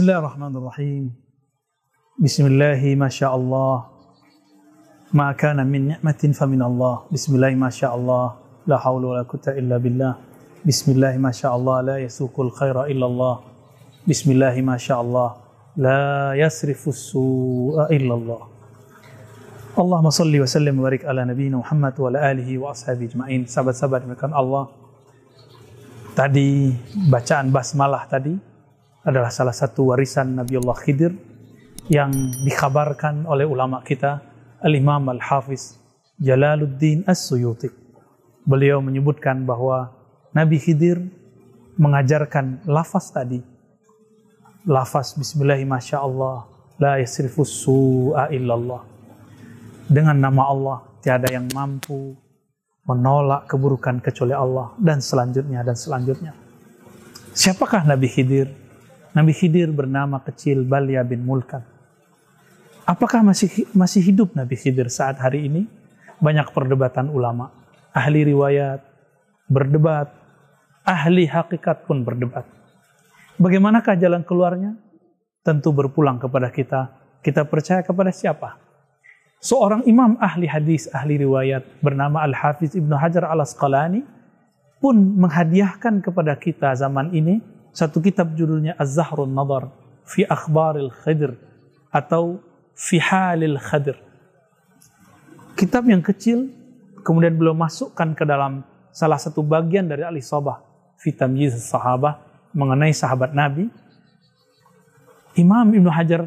بسم الله الرحمن الرحيم بسم الله ما شاء الله ما كان من نعمة فمن الله بسم الله ما شاء الله لا حول ولا قوة إلا بالله بسم الله ما شاء الله لا يسوق الخير إلا الله بسم الله ما شاء الله لا يصرف السوء إلا الله اللهم صل وسلم وبارك على نبينا محمد وعلى آله وأصحابه أجمعين سبب مكان الله تادي tadi bacaan basmalah tadi adalah salah satu warisan Nabiullah Khidir yang dikabarkan oleh ulama kita Al-Imam Al-Hafiz Jalaluddin As-Suyuti. Beliau menyebutkan bahwa Nabi Khidir mengajarkan lafaz tadi. Lafaz Bismillahi Masya Allah, La su'a illallah. Dengan nama Allah, tiada yang mampu menolak keburukan kecuali Allah dan selanjutnya dan selanjutnya. Siapakah Nabi Khidir? Nabi Khidir bernama kecil Balya bin Mulkan. Apakah masih masih hidup Nabi Khidir saat hari ini? Banyak perdebatan ulama. Ahli riwayat berdebat, ahli hakikat pun berdebat. Bagaimanakah jalan keluarnya? Tentu berpulang kepada kita. Kita percaya kepada siapa? Seorang imam ahli hadis, ahli riwayat bernama Al-Hafiz Ibnu Hajar Al-Asqalani pun menghadiahkan kepada kita zaman ini satu kitab judulnya Az-Zahrun Nadar fi Akhbaril Khidr atau fi Halil Khidr. Kitab yang kecil kemudian beliau masukkan ke dalam salah satu bagian dari Al-Isabah fi Tamyiz Sahabah mengenai sahabat Nabi. Imam Ibnu Hajar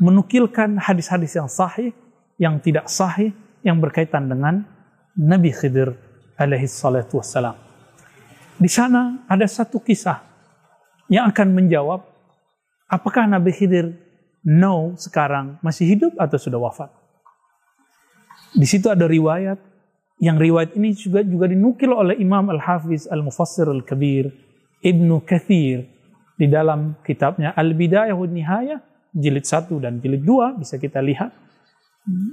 menukilkan hadis-hadis yang sahih, yang tidak sahih, yang berkaitan dengan Nabi Khidir alaihi salatu wassalam. Di sana ada satu kisah yang akan menjawab apakah Nabi Khidir no sekarang masih hidup atau sudah wafat. Di situ ada riwayat yang riwayat ini juga juga dinukil oleh Imam Al-Hafiz Al-Mufassir Al-Kabir Ibnu Kathir di dalam kitabnya Al-Bidayah wa Nihayah jilid 1 dan jilid 2 bisa kita lihat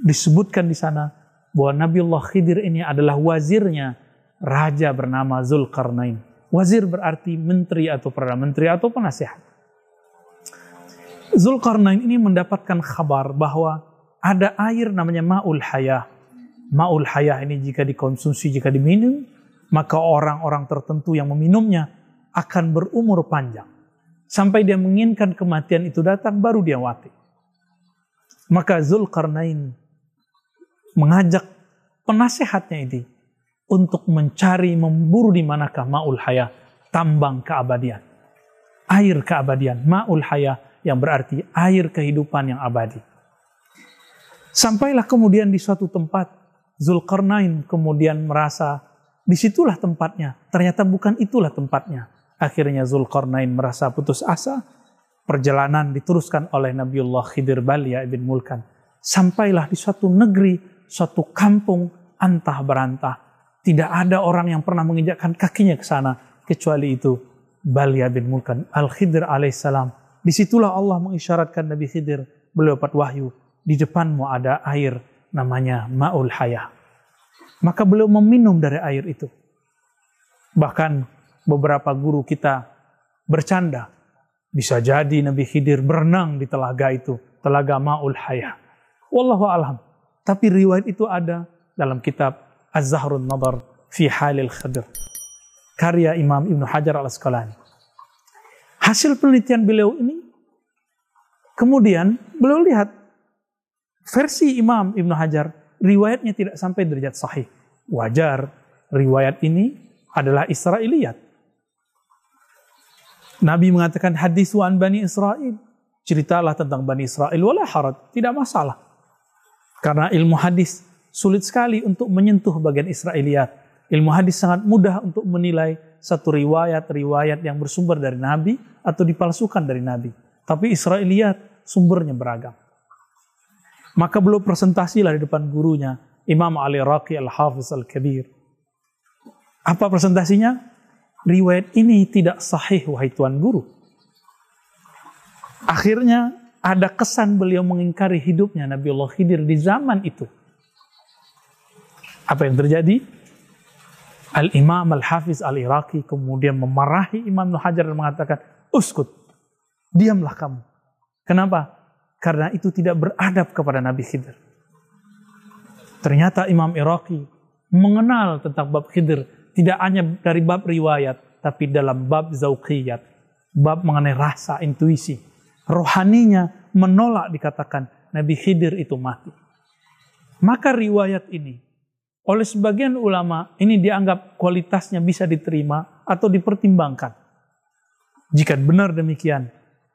disebutkan di sana bahwa Nabiullah Khidir ini adalah wazirnya raja bernama Zulkarnain. Wazir berarti menteri atau perdana menteri atau penasihat. Zulkarnain ini mendapatkan kabar bahwa ada air namanya ma'ul hayah. Ma'ul hayah ini jika dikonsumsi, jika diminum, maka orang-orang tertentu yang meminumnya akan berumur panjang. Sampai dia menginginkan kematian itu datang, baru dia mati. Maka Zulkarnain mengajak penasehatnya ini untuk mencari memburu di manakah maul hayah tambang keabadian. Air keabadian maul hayah yang berarti air kehidupan yang abadi. Sampailah kemudian di suatu tempat Zulkarnain kemudian merasa di situlah tempatnya ternyata bukan itulah tempatnya. Akhirnya Zulkarnain merasa putus asa perjalanan diteruskan oleh Nabiullah Khidir Balia ibn Mulkan. Sampailah di suatu negeri suatu kampung antah berantah tidak ada orang yang pernah menginjakkan kakinya ke sana kecuali itu Balia bin Mulkan Al-Khidir alaihissalam. Di situlah Allah mengisyaratkan Nabi Khidir beliau dapat wahyu di depanmu ada air namanya Ma'ul Hayah. Maka beliau meminum dari air itu. Bahkan beberapa guru kita bercanda. Bisa jadi Nabi Khidir berenang di telaga itu. Telaga Ma'ul Hayah. Wallahu alam. Tapi riwayat itu ada dalam kitab Az-Zahrun Nadar fi Halil Khadr. Karya Imam Ibn Hajar al-Asqalani. Hasil penelitian beliau ini, kemudian beliau lihat versi Imam Ibn Hajar, riwayatnya tidak sampai derajat sahih. Wajar, riwayat ini adalah Israiliyat. Nabi mengatakan hadis wan Bani Israel. Ceritalah tentang Bani Israel, wala harat, tidak masalah. Karena ilmu hadis sulit sekali untuk menyentuh bagian Israeliat. Ilmu hadis sangat mudah untuk menilai satu riwayat-riwayat yang bersumber dari Nabi atau dipalsukan dari Nabi. Tapi Israeliat sumbernya beragam. Maka belum presentasilah di depan gurunya, Imam Ali Raqi Al-Hafiz Al-Kabir. Apa presentasinya? Riwayat ini tidak sahih, wahai Tuan Guru. Akhirnya ada kesan beliau mengingkari hidupnya Nabiullah Khidir di zaman itu. Apa yang terjadi? Al-Imam Al-Hafiz Al-Iraqi kemudian memarahi Imam Hajar dan mengatakan, Uskut, diamlah kamu. Kenapa? Karena itu tidak beradab kepada Nabi Khidir. Ternyata Imam Iraqi mengenal tentang bab Khidir tidak hanya dari bab riwayat, tapi dalam bab zauqiyat, bab mengenai rasa, intuisi. Rohaninya menolak dikatakan Nabi Khidir itu mati. Maka riwayat ini oleh sebagian ulama ini dianggap kualitasnya bisa diterima atau dipertimbangkan. Jika benar demikian,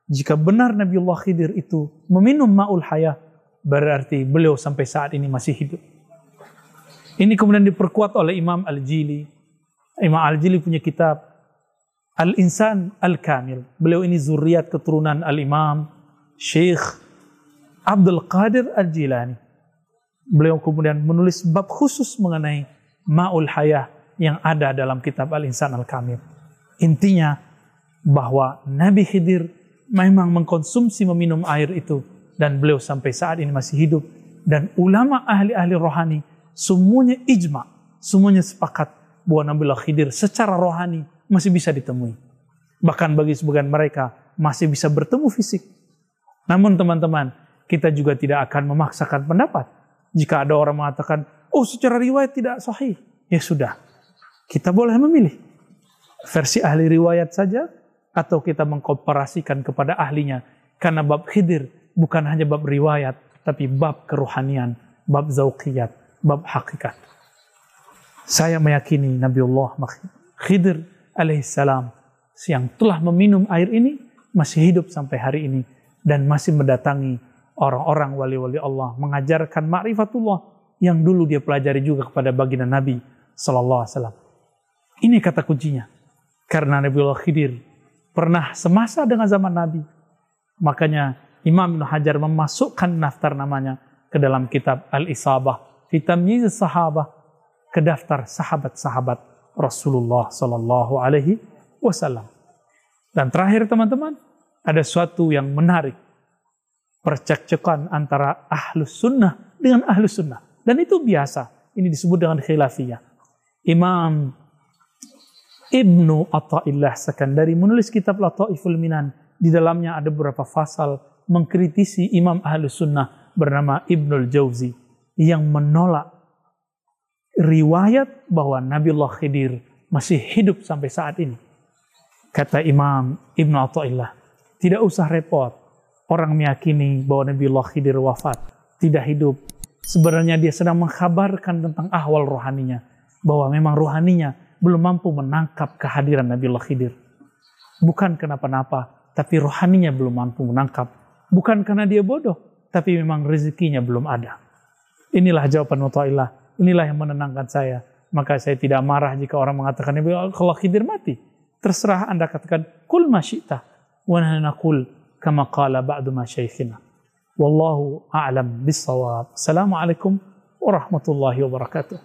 jika benar Nabiullah Khidir itu meminum ma'ul hayah, berarti beliau sampai saat ini masih hidup. Ini kemudian diperkuat oleh Imam Al-Jili. Imam Al-Jili punya kitab Al-Insan Al-Kamil. Beliau ini zuriat keturunan Al-Imam Syekh Abdul Qadir Al-Jilani. Beliau kemudian menulis bab khusus mengenai Ma'ul Hayah yang ada dalam kitab Al-Insan Al-Kamil. Intinya bahwa Nabi Khidir memang mengkonsumsi meminum air itu dan beliau sampai saat ini masih hidup dan ulama ahli-ahli rohani semuanya ijma, semuanya sepakat bahwa Nabi Khidir secara rohani masih bisa ditemui. Bahkan bagi sebagian mereka masih bisa bertemu fisik. Namun teman-teman, kita juga tidak akan memaksakan pendapat. Jika ada orang mengatakan, oh secara riwayat tidak sahih, ya sudah. Kita boleh memilih. Versi ahli riwayat saja atau kita mengkomparasikan kepada ahlinya karena bab khidir bukan hanya bab riwayat tapi bab keruhanian, bab zauqiyat, bab hakikat. Saya meyakini Nabiullah Khidir alaihissalam yang telah meminum air ini masih hidup sampai hari ini dan masih mendatangi orang-orang wali-wali Allah mengajarkan ma'rifatullah yang dulu dia pelajari juga kepada baginda Nabi sallallahu alaihi wasallam. Ini kata kuncinya. Karena Nabiullah Khidir pernah semasa dengan zaman Nabi. Makanya Imam Ibn Hajar memasukkan daftar namanya ke dalam kitab Al-Isabah, Fitamyiz Sahabah, ke daftar sahabat-sahabat Rasulullah Sallallahu Alaihi Wasallam. Dan terakhir teman-teman, ada suatu yang menarik. Percekcokan antara ahlus sunnah dengan ahlus sunnah. Dan itu biasa. Ini disebut dengan khilafiyah. Imam Ibnu Atta'illah Sekandari menulis kitab Lataiful Minan. Di dalamnya ada beberapa pasal mengkritisi Imam Ahlus Sunnah bernama Ibnul Jauzi yang menolak riwayat bahwa Nabiullah Khidir masih hidup sampai saat ini. Kata Imam Ibnu Atta'illah, tidak usah repot. Orang meyakini bahwa Nabiullah Khidir wafat, tidak hidup. Sebenarnya dia sedang mengkabarkan tentang ahwal rohaninya. Bahwa memang rohaninya belum mampu menangkap kehadiran Nabiullah Khidir. Bukan kenapa-napa, tapi rohaninya belum mampu menangkap. Bukan karena dia bodoh, tapi memang rezekinya belum ada. Inilah jawaban Muta'illah. Inilah yang menenangkan saya. Maka saya tidak marah jika orang mengatakan, kalau Khidir mati. Terserah Anda katakan, kul masyita. Wa كما قال بعد ما شيخنا. والله أعلم بالصواب. السلام عليكم ورحمة الله وبركاته.